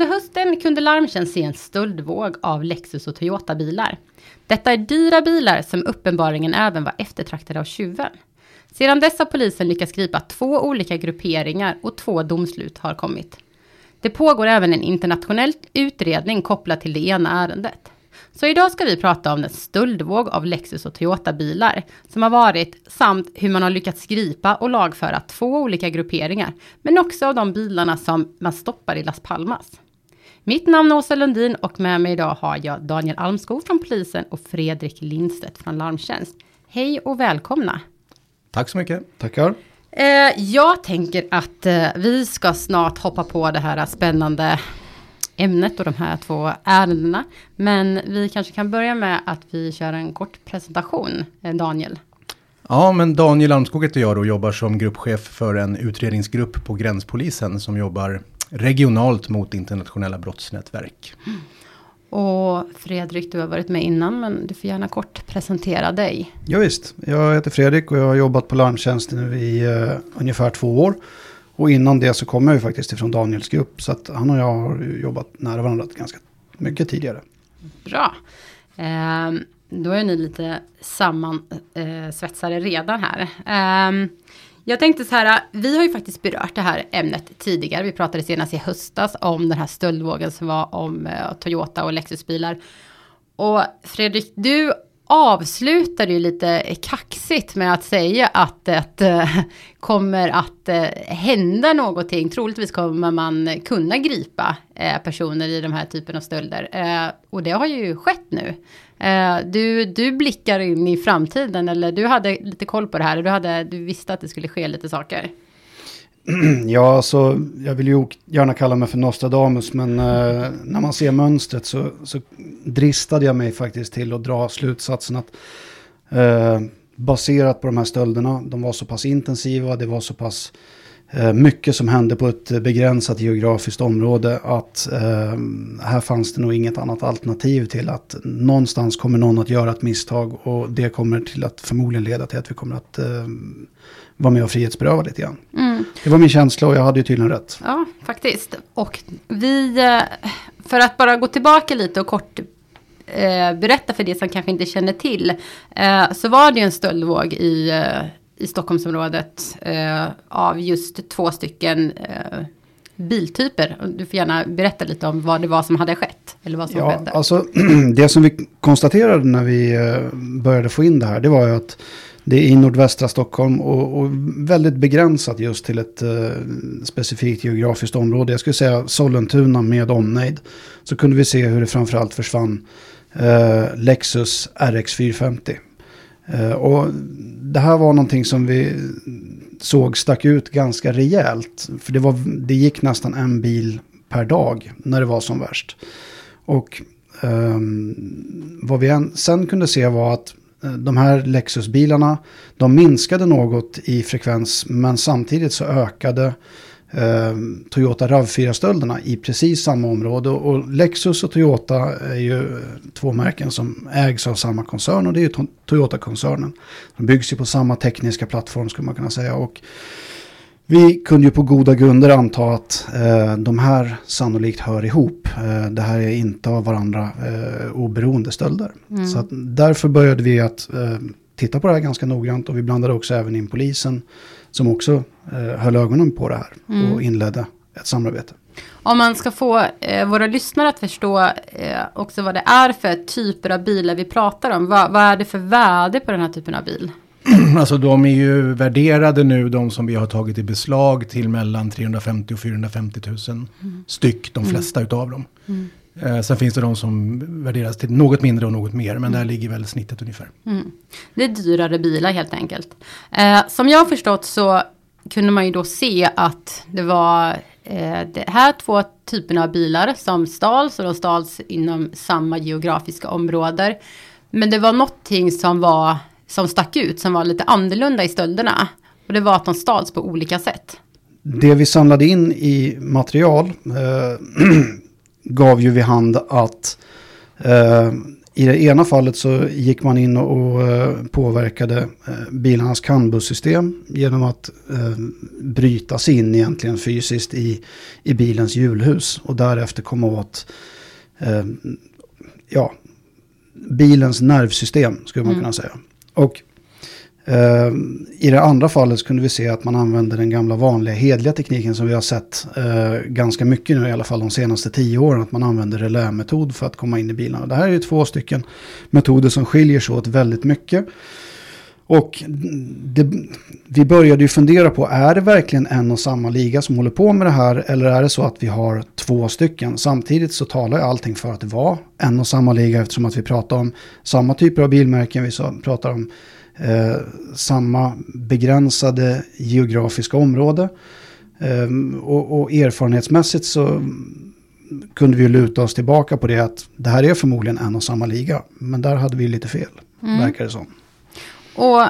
Under hösten kunde Larmtjänst se en stöldvåg av Lexus och Toyota-bilar. Detta är dyra bilar som uppenbarligen även var eftertraktade av tjuven. Sedan dess har polisen lyckats gripa två olika grupperingar och två domslut har kommit. Det pågår även en internationell utredning kopplad till det ena ärendet. Så idag ska vi prata om den stöldvåg av Lexus och Toyota-bilar som har varit samt hur man har lyckats gripa och lagföra två olika grupperingar, men också av de bilarna som man stoppar i Las Palmas. Mitt namn är Åsa Lundin och med mig idag har jag Daniel Almskog från polisen och Fredrik Lindstedt från Larmtjänst. Hej och välkomna! Tack så mycket. Tackar. Eh, jag tänker att eh, vi ska snart hoppa på det här spännande ämnet och de här två ärendena. Men vi kanske kan börja med att vi kör en kort presentation, eh, Daniel. Ja, men Daniel Almskog heter jag och jobbar som gruppchef för en utredningsgrupp på gränspolisen som jobbar regionalt mot internationella brottsnätverk. Och Fredrik, du har varit med innan, men du får gärna kort presentera dig. Ja, visst, jag heter Fredrik och jag har jobbat på larmtjänsten nu i uh, ungefär två år. Och innan det så kommer jag ju faktiskt ifrån Daniels grupp. Så att han och jag har jobbat nära varandra ganska mycket tidigare. Bra. Eh, då är ni lite sammansvetsade eh, redan här. Eh, jag tänkte så här, vi har ju faktiskt berört det här ämnet tidigare. Vi pratade senast i höstas om den här stöldvågen som var om eh, Toyota och Lexusbilar. Och Fredrik, du avslutade ju lite kaxigt med att säga att det eh, kommer att eh, hända någonting. Troligtvis kommer man kunna gripa personer i de här typen av stölder. och det har ju skett nu. Eh, du, du blickar in i framtiden eller du hade lite koll på det här. Du, hade, du visste att det skulle ske lite saker. Ja, alltså, jag vill ju gärna kalla mig för Nostradamus, men eh, när man ser mönstret så, så dristade jag mig faktiskt till att dra slutsatsen att eh, baserat på de här stölderna, de var så pass intensiva, det var så pass eh, mycket som hände på ett begränsat geografiskt område att eh, här fanns det nog inget annat alternativ till att någonstans kommer någon att göra ett misstag och det kommer till att förmodligen leda till att vi kommer att eh, vara med och frihetsberöva lite grann. Mm. Det var min känsla och jag hade ju tydligen rätt. Ja, faktiskt. Och vi, eh, för att bara gå tillbaka lite och kort eh, berätta för det som kanske inte känner till. Eh, så var det ju en stöldvåg i, eh, i Stockholmsområdet eh, av just två stycken eh, biltyper. Du får gärna berätta lite om vad det var som hade skett. Eller vad som ja, skedde. Alltså, det som vi konstaterade när vi började få in det här, det var ju att det är i nordvästra Stockholm och, och väldigt begränsat just till ett uh, specifikt geografiskt område. Jag skulle säga Sollentuna med omnejd. Så kunde vi se hur det framförallt försvann uh, Lexus RX 450. Eh, och det här var någonting som vi såg stack ut ganska rejält. För det, var, det gick nästan en bil per dag när det var som värst. Och um, vad vi sen kunde se var att eh, de här Lexus-bilarna, de minskade något i frekvens men samtidigt så ökade eh, Toyota RAV4-stölderna i precis samma område. Och Lexus och Toyota är ju två märken som ägs av samma koncern och det är ju Toyota-koncernen. De byggs ju på samma tekniska plattform skulle man kunna säga. Och vi kunde ju på goda grunder anta att eh, de här sannolikt hör ihop. Eh, det här är inte av varandra eh, oberoende stölder. Mm. Så därför började vi att eh, titta på det här ganska noggrant och vi blandade också även in polisen som också eh, höll ögonen på det här mm. och inledde ett samarbete. Om man ska få eh, våra lyssnare att förstå eh, också vad det är för typer av bilar vi pratar om. Vad, vad är det för värde på den här typen av bil? alltså de är ju värderade nu, de som vi har tagit i beslag till mellan 350 och 450 000 mm. styck, de mm. flesta mm. utav dem. Mm. Eh, sen finns det de som värderas till något mindre och något mer, men mm. där ligger väl snittet ungefär. Mm. Det är dyrare bilar helt enkelt. Eh, som jag har förstått så kunde man ju då se att det var eh, det här två typerna av bilar som stals och de stals inom samma geografiska områden. Men det var någonting som var som stack ut, som var lite annorlunda i stölderna. Och det var att de stals på olika sätt. Det vi samlade in i material eh, gav ju vid hand att eh, I det ena fallet så gick man in och, eh, påverkade eh, bilarnas CAN-bussystem genom att eh, bryta sig in egentligen fysiskt i, i bilens hjulhus och därefter komma åt ja, bilens nervsystem skulle man Mm. kunna säga. Och Ehm, i det andra fallet så kunde vi se att man använde den gamla vanliga hedliga tekniken som vi har sett eh, ganska mycket nu i alla fall de senaste tio åren. Att man använder relämetod för att komma in i bilarna. Det här är ju två stycken metoder som skiljer sig åt väldigt mycket. Och det, vi började ju fundera på, är det verkligen en och samma liga som håller på med det här? Eller är det så att vi har två stycken? Samtidigt så talar ju allting för att det var en och samma liga eftersom att vi pratar om samma typer av bilmärken. Vi pratar om eh, samma begränsade geografiska område. Ehm, och, och erfarenhetsmässigt så kunde vi luta oss tillbaka på det att det här är förmodligen en och samma liga. Men där hade vi lite fel, verkar det som. Och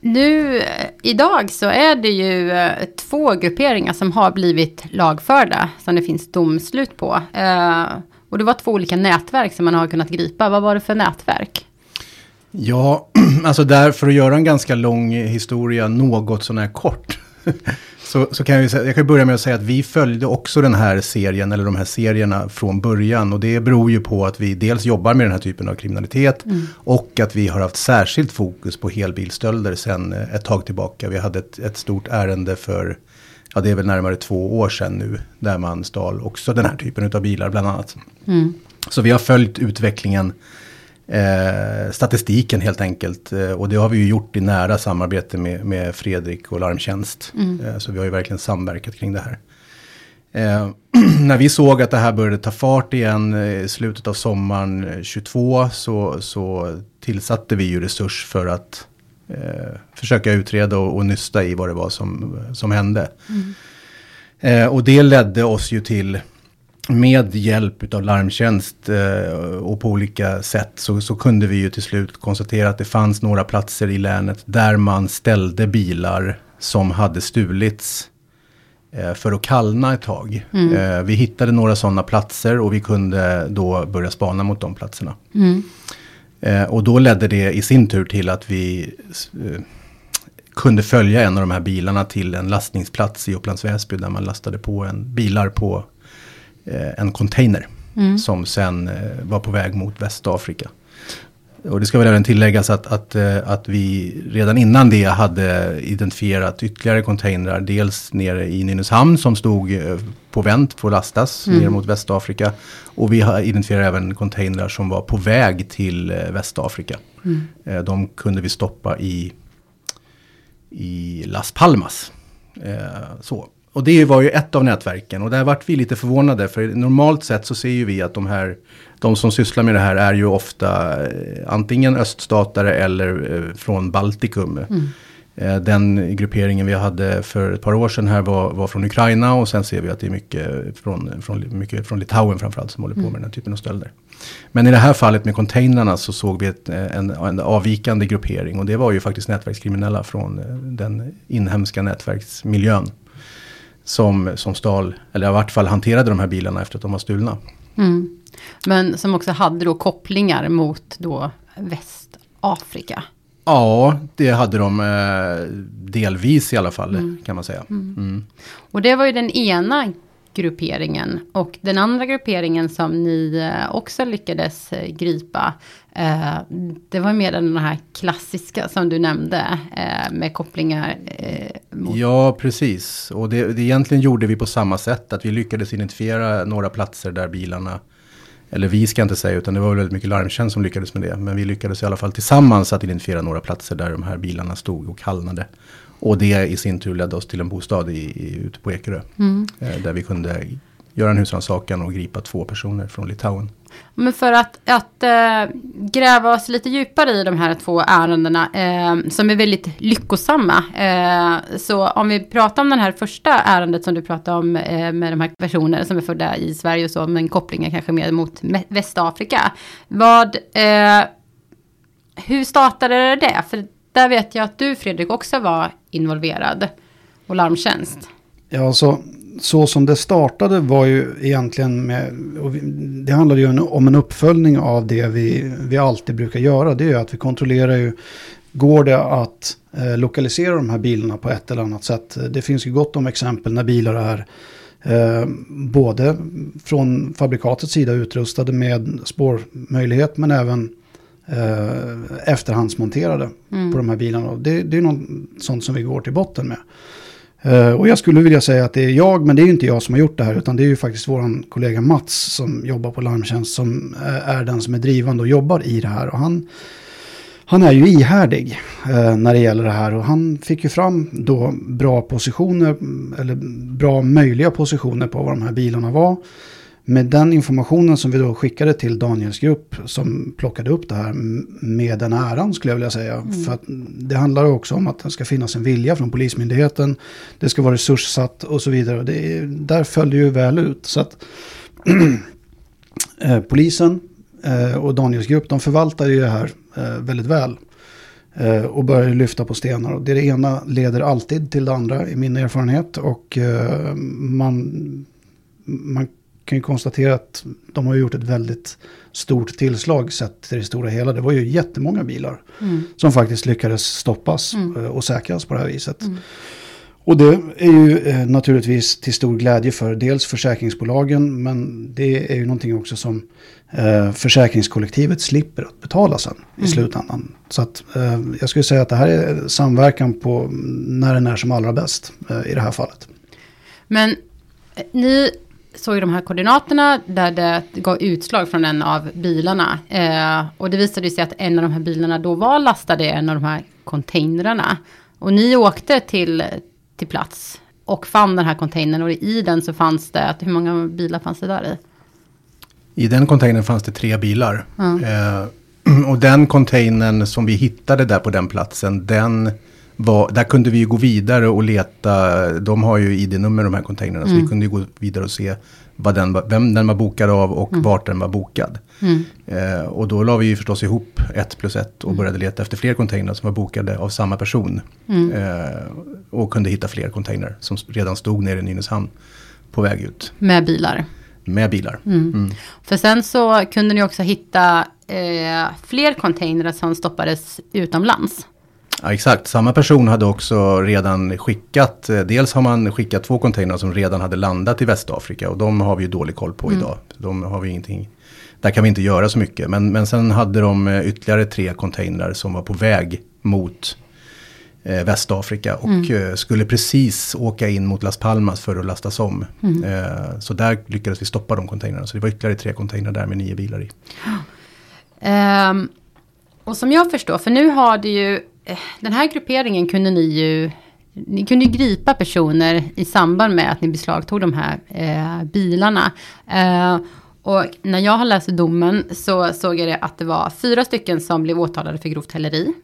nu eh, idag så är det ju eh, två grupperingar som har blivit lagförda. Som det finns domslut på. Eh, och det var två olika nätverk som man har kunnat gripa. Vad var det för nätverk? Ja, alltså där för att göra en ganska lång historia något sån här kort. Så, så kan jag säga, jag kan börja med att säga att vi följde också den här serien, eller de här serierna från början. Och det beror ju på att vi dels jobbar med den här typen av kriminalitet. Och att vi har haft särskilt fokus på helbilstölder sedan eh, ett tag tillbaka. Vi hade ett, ett stort ärende för, ja det är väl närmare två år sedan nu. Där man stal också den här typen av bilar bland annat. Så vi har följt utvecklingen eh, statistiken helt enkelt. Eh, och det har vi ju gjort i nära samarbete med, med Fredrik och Larmtjänst. Eh, så vi har ju verkligen samverkat kring det här. Eh, när vi såg att det här började ta fart igen eh, i slutet av sommaren eh, 22 så, så tillsatte vi ju resurs för att eh, försöka utreda och, och nysta i vad det var som, som hände. Eh, och det ledde oss ju till med hjälp av larmtjänst eh, och på olika sätt så, så kunde vi ju till slut konstatera att det fanns några platser i länet där man ställde bilar som hade stulits eh, för att kallna ett tag. Eh, vi hittade några sådana platser och vi kunde då börja spana mot de platserna. Eh, och då ledde det i sin tur till att vi kunde följa en av de här bilarna till en lastningsplats i Upplands Väsby där man lastade på en, bilar på en container som sen eh, var på väg mot Västafrika. Och det ska väl även tilläggas att, att, eh, att vi redan innan det hade identifierat ytterligare containrar. Dels nere i Nynäshamn som stod eh, på vänt på lastas ner mot Västafrika. Och vi har identifierat även containrar som var på väg till eh, Västafrika. Eh, De kunde vi stoppa i, i Las Palmas. Eh, så. Och det var ju ett av nätverken och där vart vi lite förvånade för normalt sett så ser ju vi att de här de som sysslar med det här är ju ofta eh, antingen öststatare eller eh, från Baltikum. Eh, den grupperingen vi hade för ett par år sedan här var, var från Ukraina och sen ser vi att det är mycket från, från, mycket från Litauen framförallt som håller på med den här typen av stölder. Men i det här fallet med containrarna så såg vi ett, en, en avvikande gruppering och det var ju faktiskt nätverkskriminella från den inhemska nätverksmiljön. Som, som stal, eller i vart fall hanterade de här bilarna efter att de var stulna. Mm. Men som också hade då kopplingar mot då Västafrika. Ja, det hade de eh, delvis i alla fall kan man säga. Mm. Och det var ju den ena grupperingen. Och den andra grupperingen som ni eh, också lyckades eh, gripa. Eh, det var mer den här klassiska som du nämnde. Med kopplingar mot... Ja, precis. Och det, det egentligen gjorde vi på samma sätt. Att vi lyckades identifiera några platser där bilarna eller vi ska inte säga, utan det var väldigt mycket larmtjänst som lyckades med det. Men vi lyckades i alla fall tillsammans att identifiera några platser där de här bilarna stod och kallnade. Och det i sin tur ledde oss till en bostad i, i, ute på Ekerö. Eh, där vi kunde göra en husrannsakan och gripa två personer från Litauen. Men för att, att äh, gräva oss lite djupare i de här två ärendena äh, som är väldigt lyckosamma. Äh, så om vi pratar om den här första ärendet som du pratade om med de här personerna som är födda i Sverige och så, men kopplingar kanske mer mot Västafrika. Vad, hur startade det? För där vet jag att du Fredrik också var involverad och larmtjänst. Ja, så så som det startade var ju egentligen med, och vi, det handlade ju om en uppföljning av det vi, vi alltid brukar göra. Det är ju att vi kontrollerar ju, går det att eh, lokalisera de här bilarna på ett eller annat sätt? Det finns ju gott om exempel när bilar är eh, både från fabrikatets sida utrustade med spårmöjlighet men även eh, efterhandsmonterade Mm. på de här bilarna. Det, det är något sånt som vi går till botten med. Eh, och jag skulle vilja säga att det är jag, men det är ju inte jag som har gjort det här, utan det är ju faktiskt vår kollega Mats som jobbar på Larmtjänst som eh, är den som är drivande och jobbar i det här. Och han, han är ju ihärdig eh, när det gäller det här och han fick ju fram då bra positioner, eller bra möjliga positioner på vad de här bilarna var. Med den informationen som vi då skickade till Daniels grupp som plockade upp det här med den äran skulle jag vilja säga. För att det handlar också om att det ska finnas en vilja från Polismyndigheten. Det ska vara resurssatt och så vidare. Det är, där föll det ju väl ut. Så att eh, polisen eh, och Daniels grupp de förvaltar ju det här eh, väldigt väl. Och börjar lyfta på stenar. Och det, det ena leder alltid till det andra i min erfarenhet. Och man, man kan ju konstatera att de har gjort ett väldigt stort tillslag sett till det stora hela. Det var ju jättemånga bilar Mm. som faktiskt lyckades stoppas Mm. eh, och säkras på det här viset. Mm. Och det är ju eh, naturligtvis till stor glädje för dels försäkringsbolagen men det är ju någonting också som eh, försäkringskollektivet slipper att betala sen i Mm. slutändan. Så att eh, jag skulle säga att det här är samverkan på när den är som allra bäst i det här fallet. Men ni såg ju de här koordinaterna där det gav utslag från en av bilarna. Eh, och det visade sig att en av de här bilarna då var lastade i en av de här containrarna. Och ni åkte till, till plats och fann den här containern och i den så fanns det, att, hur många bilar fanns det där i? I den containern fanns det tre bilar. Ja. Eh, och den containern som vi hittade där på den platsen, den var, där kunde vi ju gå vidare och leta. De har ju ID-nummer de här containrarna. Så Mm. vi kunde ju gå vidare och se vad den, vem den var bokad av och vart den var bokad. Mm. Eh, och då la vi ju förstås ihop ett plus ett och började leta efter fler containrar som var bokade av samma person. Mm. Eh, och kunde hitta fler containrar som redan stod nere i Nynäshamn på väg ut Med bilar. med bilar. Mm. Mm. För sen så kunde ni också hitta eh, fler containrar som stoppades utomlands. Ja, exakt, samma person hade också redan skickat, eh, dels har man skickat två containrar som redan hade landat i Västafrika och de har vi ju dålig koll på Mm. idag. De har vi ingenting, där kan vi inte göra så mycket. Men, men sen hade de eh, ytterligare tre containrar som var på väg mot eh, Västafrika och Mm. eh, skulle precis åka in mot Las Palmas för att lastas om. Mm. Eh, så där lyckades vi stoppa de containrarna. Så det var ytterligare tre containrar där med nio bilar i. Ehm, och som jag förstår, för nu har det ju, den här grupperingen kunde ni ju, ni kunde ju gripa personer i samband med att ni beslagtog de här eh, bilarna. Eh, och när jag har läst domen så såg jag det att det var fyra stycken som blev åtalade för grovt häleri.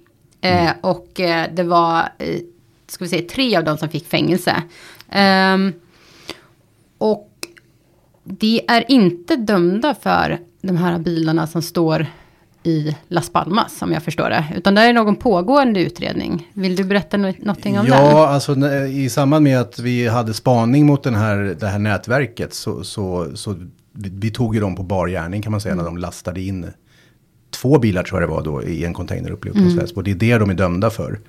Eh, och eh, det var, eh, ska vi säga, tre av dem som fick fängelse. Ehm, och det är inte dömda för de här bilarna som står i Las Palmas, som jag förstår det. Utan det är någon pågående utredning. Vill du berätta nå- någonting om ja, den? alltså nä- i samband med att vi hade spaning mot den här, det här nätverket så, så, så vi, vi tog ju dem på bar gärning kan man säga när de lastade in två bilar tror jag det var då i en container uppe i Upplands Väsby. Och det är det de är dömda för.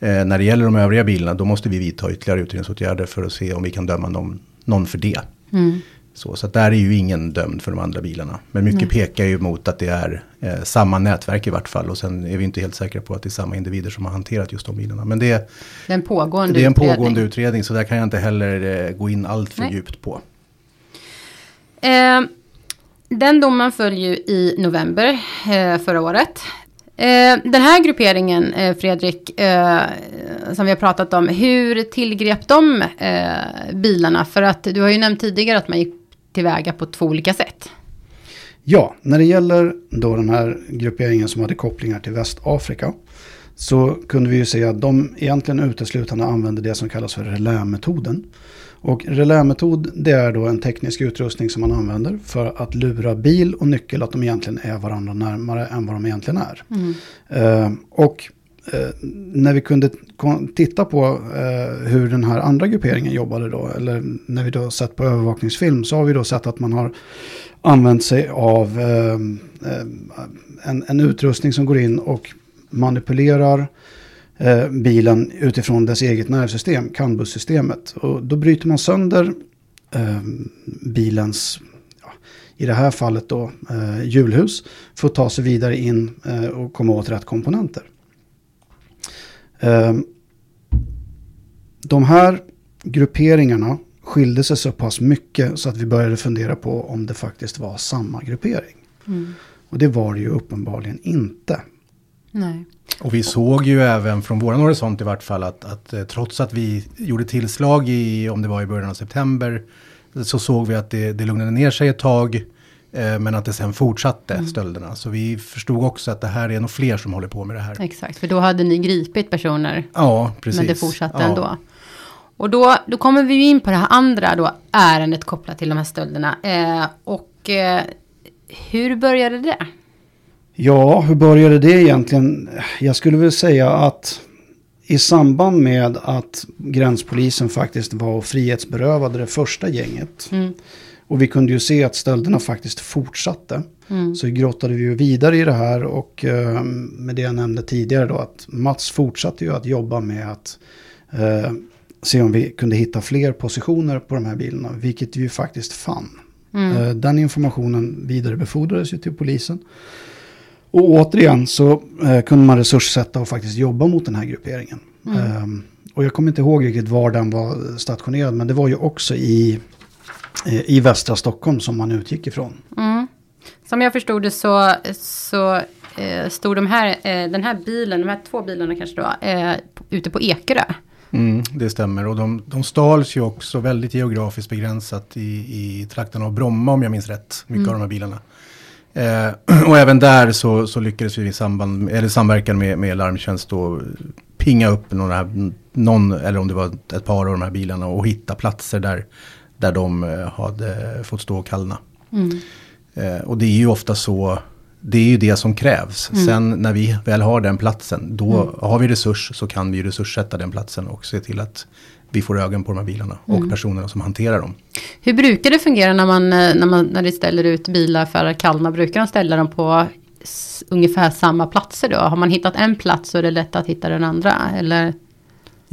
Eh, när det gäller de övriga bilarna då måste vi vidta ytterligare utredningsåtgärder för att se om vi kan döma någon, någon för det. Mm. Så, så där är ju ingen dömd för de andra bilarna. Men mycket pekar ju mot att det är eh, samma nätverk i vart fall. Och sen är vi inte helt säkra på att det är samma individer som har hanterat just de bilarna. Men det, Det är en pågående det är en utredning. pågående utredning så där kan jag inte heller eh, gå in allt för Nej. djupt på. Eh, den domen föll ju i november eh, förra året. Eh, den här grupperingen, eh, Fredrik, som vi har pratat om, hur tillgrep de bilarna? För att du har ju nämnt tidigare att man gick tillväga på två olika sätt. Ja, när det gäller då den här grupperingen som hade kopplingar till Västafrika så kunde vi ju se att de egentligen uteslutande använde det som kallas för relämetoden. Och relämetod det är då en teknisk utrustning som man använder för att lura bil och nyckel att de egentligen är varandra närmare än vad de egentligen är. Eh, och Eh, när vi kunde titta på eh, hur den här andra grupperingen jobbade då, eller när vi då sett på övervakningsfilm, så har vi då sett att man har använt sig av eh, eh en, en utrustning som går in och manipulerar eh, bilen utifrån dess eget nervsystem, CAN-bussystemet. Och då bryter man sönder eh, bilens, i det här fallet då, eh, hjulhus för att ta sig vidare in eh, och komma åt rätt komponenter. Eh, de här grupperingarna skilde sig så pass mycket så att vi började fundera på om det faktiskt var samma gruppering. Mm. Och det var det ju uppenbarligen inte. Nej. Och vi såg ju även från vår horisont i vart fall att, att eh, trots att vi gjorde tillslag i, om det var i början av september, så såg vi att det, det lugnade ner sig ett tag. Eh, men att det sen fortsatte mm. stölderna. Så vi förstod också att det här är nog fler som håller på med det här. Exakt, för då hade ni gripit personer. Ja, precis. Men det fortsatte ja. ändå. Och då, då kommer vi in på det här andra då, ärendet kopplat till de här stölderna. Eh, och eh, hur började det? Ja, hur började det egentligen? Jag skulle väl säga att i samband med att gränspolisen faktiskt var frihetsberövade det första gänget. Mm. Och vi kunde ju se att stölderna faktiskt fortsatte. Mm. Så grottade vi ju vidare i det här och eh, med det jag nämnde tidigare då att Mats fortsatte ju att jobba med att eh, se om vi kunde hitta fler positioner på de här bilarna, vilket vi ju faktiskt fann. Mm. Eh, den informationen vidarebefordrades ju till polisen. Och återigen så eh, kunde man resurssätta och faktiskt jobba mot den här grupperingen. Mm. Um, och jag kommer inte ihåg riktigt var den var stationerad, men det var ju också i, i västra Stockholm som man utgick ifrån. Mm. Som jag förstod det så, så eh, stod de här, eh, den här bilen, de här två bilarna kanske då, eh, ute på Ekerö. Mm, det stämmer och de, de stals ju också väldigt geografiskt begränsat i, i trakten av Bromma om jag minns rätt. Mycket mm. av de här bilarna. Eh, och även där så, så lyckades vi i samband, eller samverkan med, med larmtjänst då pinga upp några, någon, eller om det var ett par av de här bilarna och hitta platser där, där de eh, hade fått stå och kallna. Mm. Eh, och det är ju ofta så, det är ju det som krävs. Mm. Sen när vi väl har den platsen, då mm. har vi resurs så kan vi resurssätta den platsen och se till att vi får ögon på de här bilarna och mm. personerna som hanterar dem. Hur brukar det fungera när man, eh, när man när det ställer ut bilar för att Kalmar? Brukar de ställa dem på ungefär samma platser då? Har man hittat en plats så är det lätt att hitta den andra eller?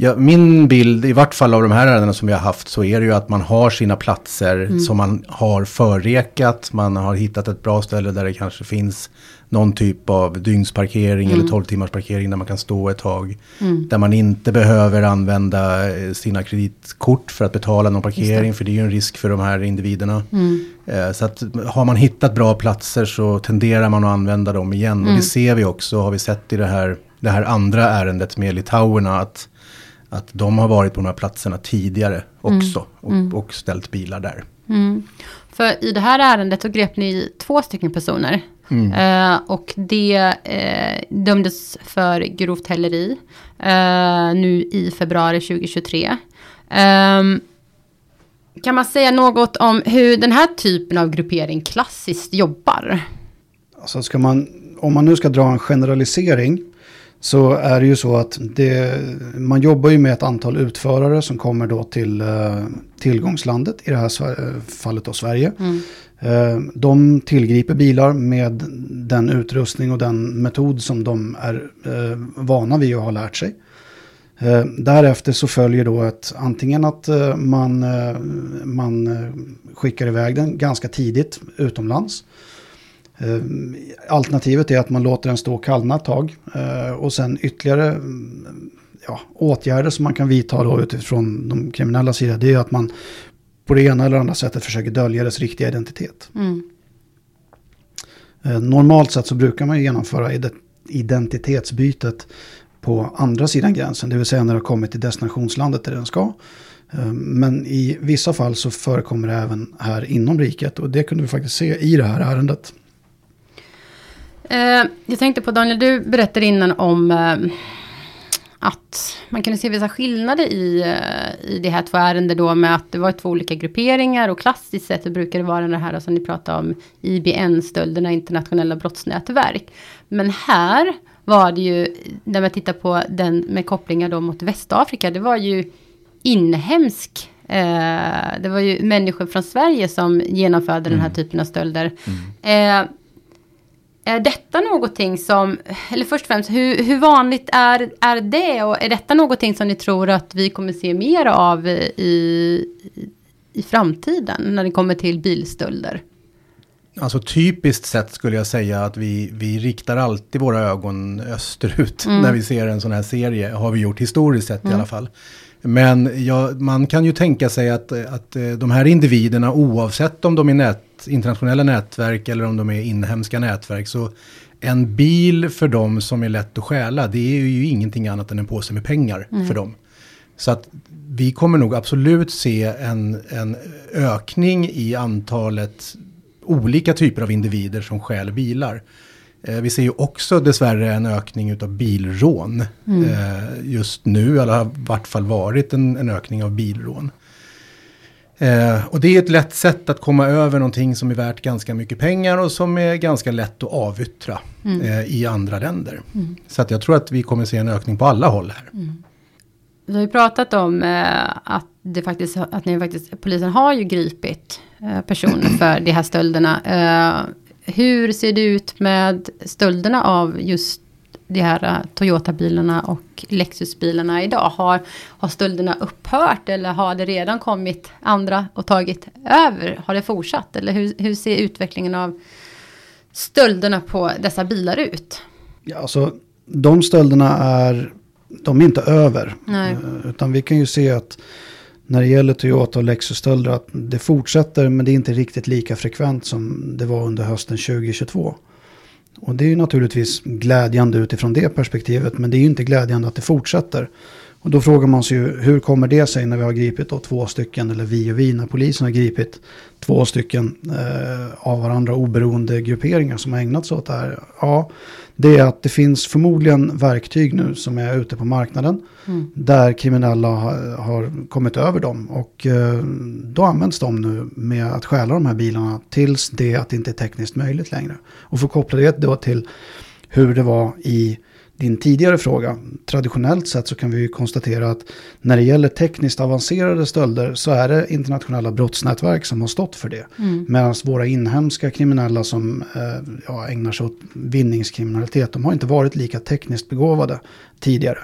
Ja, min bild, i vart fall av de här ärendena som vi har haft, så är det ju att man har sina platser mm. som man har förrekat. Man har hittat ett bra ställe där det kanske finns någon typ av dygnsparkering mm. eller 12 timmars parkering där man kan stå ett tag. Mm. Där man inte behöver använda eh, sina kreditkort för att betala någon parkering, det. för det är ju en risk för de här individerna. Mm. Eh, så att har man hittat bra platser så tenderar man att använda dem igen. Och det mm. ser vi också, har vi sett i det här, det här andra ärendet med litauerna, att att de har varit på de här platserna tidigare också mm. och, och, ställt bilar där. Mm. För i det här ärendet så grep ni två stycken personer. Mm. Eh, och det eh, dömdes för grovt häleri eh, nu i februari 2023. Ehm, kan man säga något om hur den här typen av gruppering klassiskt jobbar? Alltså ska man, om man nu ska dra en generalisering så är det ju så att det, man jobbar ju med ett antal utförare som kommer då till uh, tillgångslandet, i det här fallet då Sverige. Mm. Uh, de tillgriper bilar med den utrustning och den metod som de är uh, vana vid och har lärt sig. Därefter så följer då ett, antingen att man, man skickar iväg den ganska tidigt utomlands. Eh, alternativet är att man låter den stå och kallna ett tag. Eh, och sen ytterligare mm, ja, åtgärder som man kan vidta då utifrån de kriminella sidor. Det är att man på det ena eller andra sättet försöker dölja dess riktiga identitet. Mm. Eh, normalt sett så brukar man genomföra identitetsbytet på andra sidan gränsen. Det vill säga när det har kommit till destinationslandet där den ska. Men i vissa fall så förekommer det även här inom riket. Och det kunde vi faktiskt se i det här ärendet. Eh, jag tänkte på Daniel, du berättade innan om eh, att man kunde se vissa skillnader i, eh, i det här två ärenden då med att det var två olika grupperingar och klassiskt sett så brukar det vara det här som ni pratade om IBN-stölderna, internationella brottsnätverk. Men här var det ju, när man tittar på den med kopplingar då mot Västafrika, det var ju inhemsk Eh, det var ju människor från Sverige som genomförde mm. den här mm. typen av stölder. Mm. Eh, är detta någonting som, eller först och främst, hur, hur, vanligt är, är det? Och är detta någonting som ni tror att vi kommer se mer av i, i framtiden när det kommer till bilstölder? Alltså typiskt sett skulle jag säga att vi, vi riktar alltid våra ögon österut mm. när vi ser en sån här serie. Har vi gjort historiskt sett mm. i alla fall. Men ja, man kan ju tänka sig att, att eh, de här individerna oavsett om de är nät, internationella nätverk eller om de är inhemska nätverk så en bil för dem som är lätt att stjäla det är ju ingenting annat än en påse med pengar mm. för dem. Så att vi kommer nog absolut se en, en ökning i antalet olika typer av individer som stjäl bilar. Eh, vi ser ju också dessvärre en ökning av bilrån. Mm. Eh, just nu, eller har i vart fall varit en, en ökning av bilrån. Eh, och det är ett lätt sätt att komma över någonting som är värt ganska mycket pengar och som är ganska lätt att avyttra mm. eh, i andra länder. Mm. Så att jag tror att vi kommer se en ökning på alla håll här. Mm. Vi har ju pratat om eh, att, det faktiskt, att ni faktiskt, polisen har ju gripit eh, personer för de här stölderna. Eh, hur ser det ut med stölderna av just de här uh, Toyota-bilarna och Lexus-bilarna idag? Har, har stölderna upphört eller har det redan kommit andra och tagit över? Har det fortsatt? Eller hur, hur ser utvecklingen av stölderna på dessa bilar ut? Ja, alltså de stölderna är, de är inte över. Nej. Eh, utan vi kan ju se att när det gäller Toyota och Lexus-stölder att det fortsätter men det är inte riktigt lika frekvent som det var under hösten 2022. Och det är ju naturligtvis glädjande utifrån det perspektivet men det är ju inte glädjande att det fortsätter. Och då frågar man sig ju hur kommer det sig när vi har gripit då två stycken, eller vi och vi, när polisen har gripit två stycken eh, av varandra oberoende grupperingar som har ägnat sig åt det här. Ja, det är att det finns förmodligen verktyg nu som är ute på marknaden. Mm. Där kriminella har, har, kommit över dem. Och eh, då används de nu med att stjäla de här bilarna tills det att det inte är tekniskt möjligt längre. Och för att koppla det då till hur det var i din tidigare fråga. Traditionellt sett så kan vi ju konstatera att när det gäller tekniskt avancerade stölder så är det internationella brottsnätverk som har stått för det. Mm. Medan våra inhemska kriminella som eh, ja, ägnar sig åt vinningskriminalitet, de har inte varit lika tekniskt begåvade tidigare.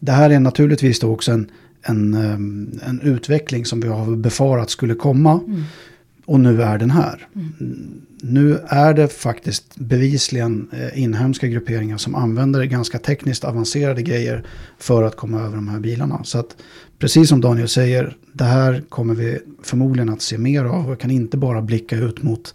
Det här är naturligtvis då också en, en, eh, en utveckling som vi har befarat skulle komma. Mm. Och nu är den här. Mm. Nu är det faktiskt bevisligen eh, inhemska grupperingar som använder ganska tekniskt avancerade grejer för att komma över de här bilarna. Så att precis som Daniel säger, det här kommer vi förmodligen att se mer av och kan inte bara blicka ut mot,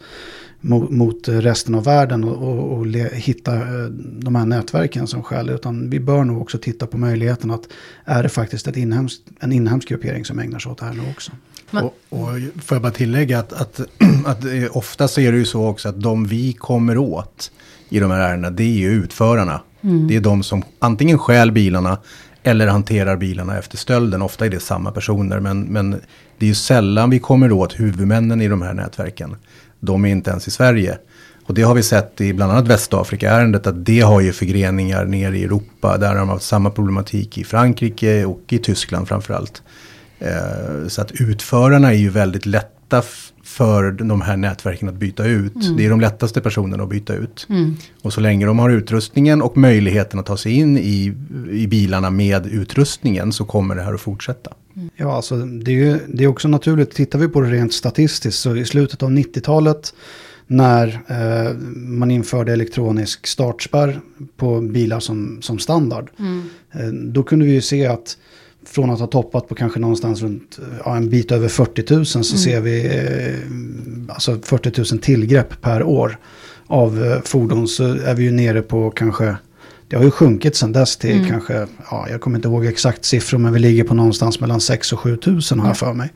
mot, mot resten av världen och, och, och le, hitta eh, de här nätverken som skäl. Utan vi bör nog också titta på möjligheten att är det faktiskt ett inhemskt, en inhemsk gruppering som ägnar sig åt det här nu också. Men... Och, och får jag bara tillägga att, att, att ofta så är det ju så också att de vi kommer åt i de här ärendena, det är ju utförarna. Mm. Det är de som antingen stjäl bilarna eller hanterar bilarna efter stölden. Ofta är det samma personer, men, men det är ju sällan vi kommer åt huvudmännen i de här nätverken. De är inte ens i Sverige. Och det har vi sett i bland annat Västafrika-ärendet att det har ju förgreningar ner i Europa. Där har de haft samma problematik i Frankrike och i Tyskland framförallt. Eh, så att utförarna är ju väldigt lätta för de här nätverken att byta ut. Mm. Det är de lättaste personerna att byta ut. Mm. Och så länge de har utrustningen och möjligheten att ta sig in i, i bilarna med utrustningen så kommer det här att fortsätta. Mm. Ja, alltså det är ju det är också naturligt. Tittar vi på det rent statistiskt så i slutet av 90-talet när eh, man införde elektronisk startspärr på bilar som, som standard. Mm. Eh, då kunde vi ju se att från att ha toppat på kanske någonstans runt ja, en bit över 40 000 så mm. ser vi eh, alltså 40 000 tillgrepp per år av eh, fordon så är vi ju nere på kanske det har ju sjunkit sedan dess till mm. kanske, ja, jag kommer inte ihåg exakt siffror, men vi ligger på någonstans mellan 6 och 7 000 har jag för mig.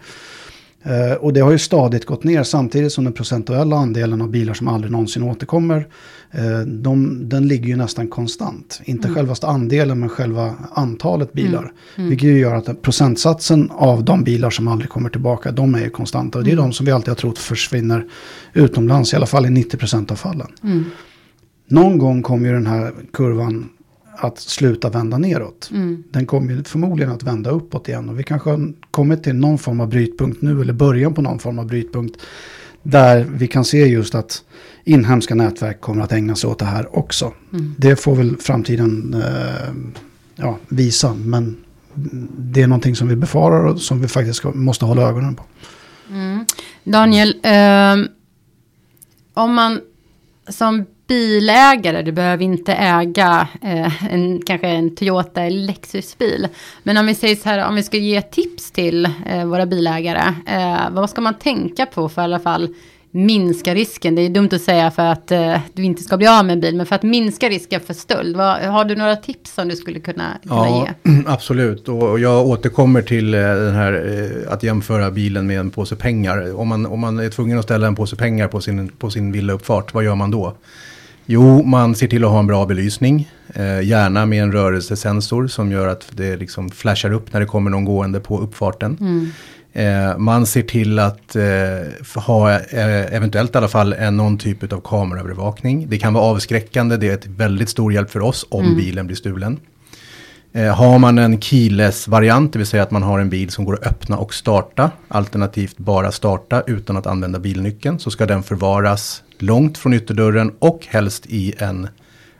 Eh, och det har ju stadigt gått ner samtidigt som den procentuella andelen av bilar som aldrig någonsin återkommer, eh, de, den ligger ju nästan konstant. Inte mm. självaste andelen men själva antalet bilar. Mm. Mm. Vilket ju gör att procentsatsen av de bilar som aldrig kommer tillbaka, de är ju konstanta. Och det är mm. de som vi alltid har trott försvinner utomlands, i alla fall i 90% av fallen. Mm. någon gång kommer ju den här kurvan att sluta vända neråt. Mm. Den kommer förmodligen att vända uppåt igen. Och vi kanske har kommit till någon form av brytpunkt nu, eller början på någon form av brytpunkt. Där vi kan se just att inhemska nätverk kommer att ägna sig åt det här också. Mm. Det får väl framtiden eh, ja, visa. Men det är någonting som vi befarar och som vi faktiskt ska, måste hålla ögonen på. Mm. Daniel, ehm, om man som bilägare, du behöver inte äga eh, en, kanske en Toyota eller Lexusbil. Men om vi säger så här, om vi ska ge tips till eh, våra bilägare, eh, vad ska man tänka på för i alla fall minska risken? Det är dumt att säga för att eh, du inte ska bli av med en bil, men för att minska risken för stöld. Vad, har du några tips som du skulle kunna, kunna Ja, ge? absolut. Och jag återkommer till eh, den här eh, att jämföra bilen med en påse pengar. Om man, om man är tvungen att ställa en påse pengar på sin, på sin villauppfart, vad gör man då? Jo, man ser till att ha en bra belysning. Eh, gärna med en rörelsesensor som gör att det liksom flashar upp när det kommer någon gående på uppfarten. Mm. Eh, man ser till att eh, ha eh, eventuellt i alla fall en, någon typ av kameraövervakning. Det kan vara avskräckande, det är ett väldigt stor hjälp för oss om Mm. bilen blir stulen. Eh, har man en keyless-variant, det vill säga att man har en bil som går att öppna och starta, alternativt bara starta utan att använda bilnyckeln, så ska den förvaras långt från ytterdörren och helst i en,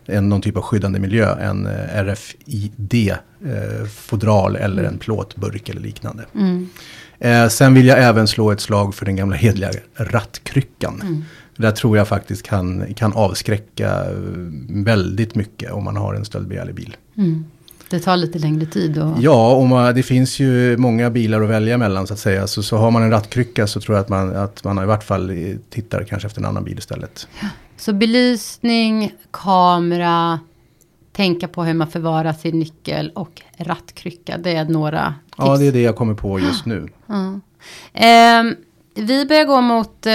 en någon typ av skyddande miljö, en eh, RFID-fodral eller en plåtburk eller liknande. Mm. Eh, sen vill jag även slå ett slag för den gamla hedliga rattkryckan. Mm. Där tror jag faktiskt kan, kan avskräcka eh, väldigt mycket om man har en stöldbegärlig bil. Mm. Det tar lite längre tid. Och... Ja, och man, det finns ju många bilar att välja mellan så att säga. Så, så har man en rattkrycka så tror jag att man, att man i vart fall eh, tittar kanske efter en annan bil istället. Så belysning, kamera, tänka på hur man förvarar sin nyckel och rattkrycka. Det är några tips. Ja, det är det jag kommer på just nu. Ja. Ehm, vi börjar gå mot eh,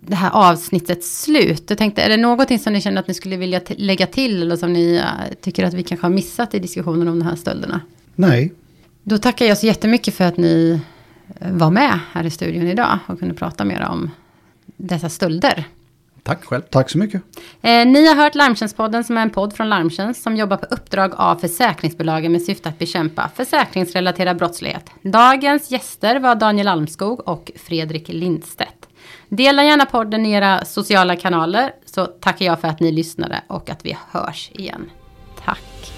det här avsnittets slut. Jag tänkte, är det någonting som ni känner att ni skulle vilja lägga till eller som ni eh, tycker att vi kanske har missat i diskussionen om de här stölderna? Nej, Då tackar jag så jättemycket för att ni eh, var med här i studion idag och kunde prata mer om dessa stölder. Tack själv. tack så mycket. Eh, ni har hört Larmtjänstpodden som är en podd från Larmtjänst som jobbar på uppdrag av försäkringsbolagen med syfte att bekämpa försäkringsrelaterad brottslighet. Dagens gäster var Daniel Almskog och Fredrik Lindstedt. Dela gärna podden i era sociala kanaler så tackar jag för att ni lyssnade och att vi hörs igen. Tack.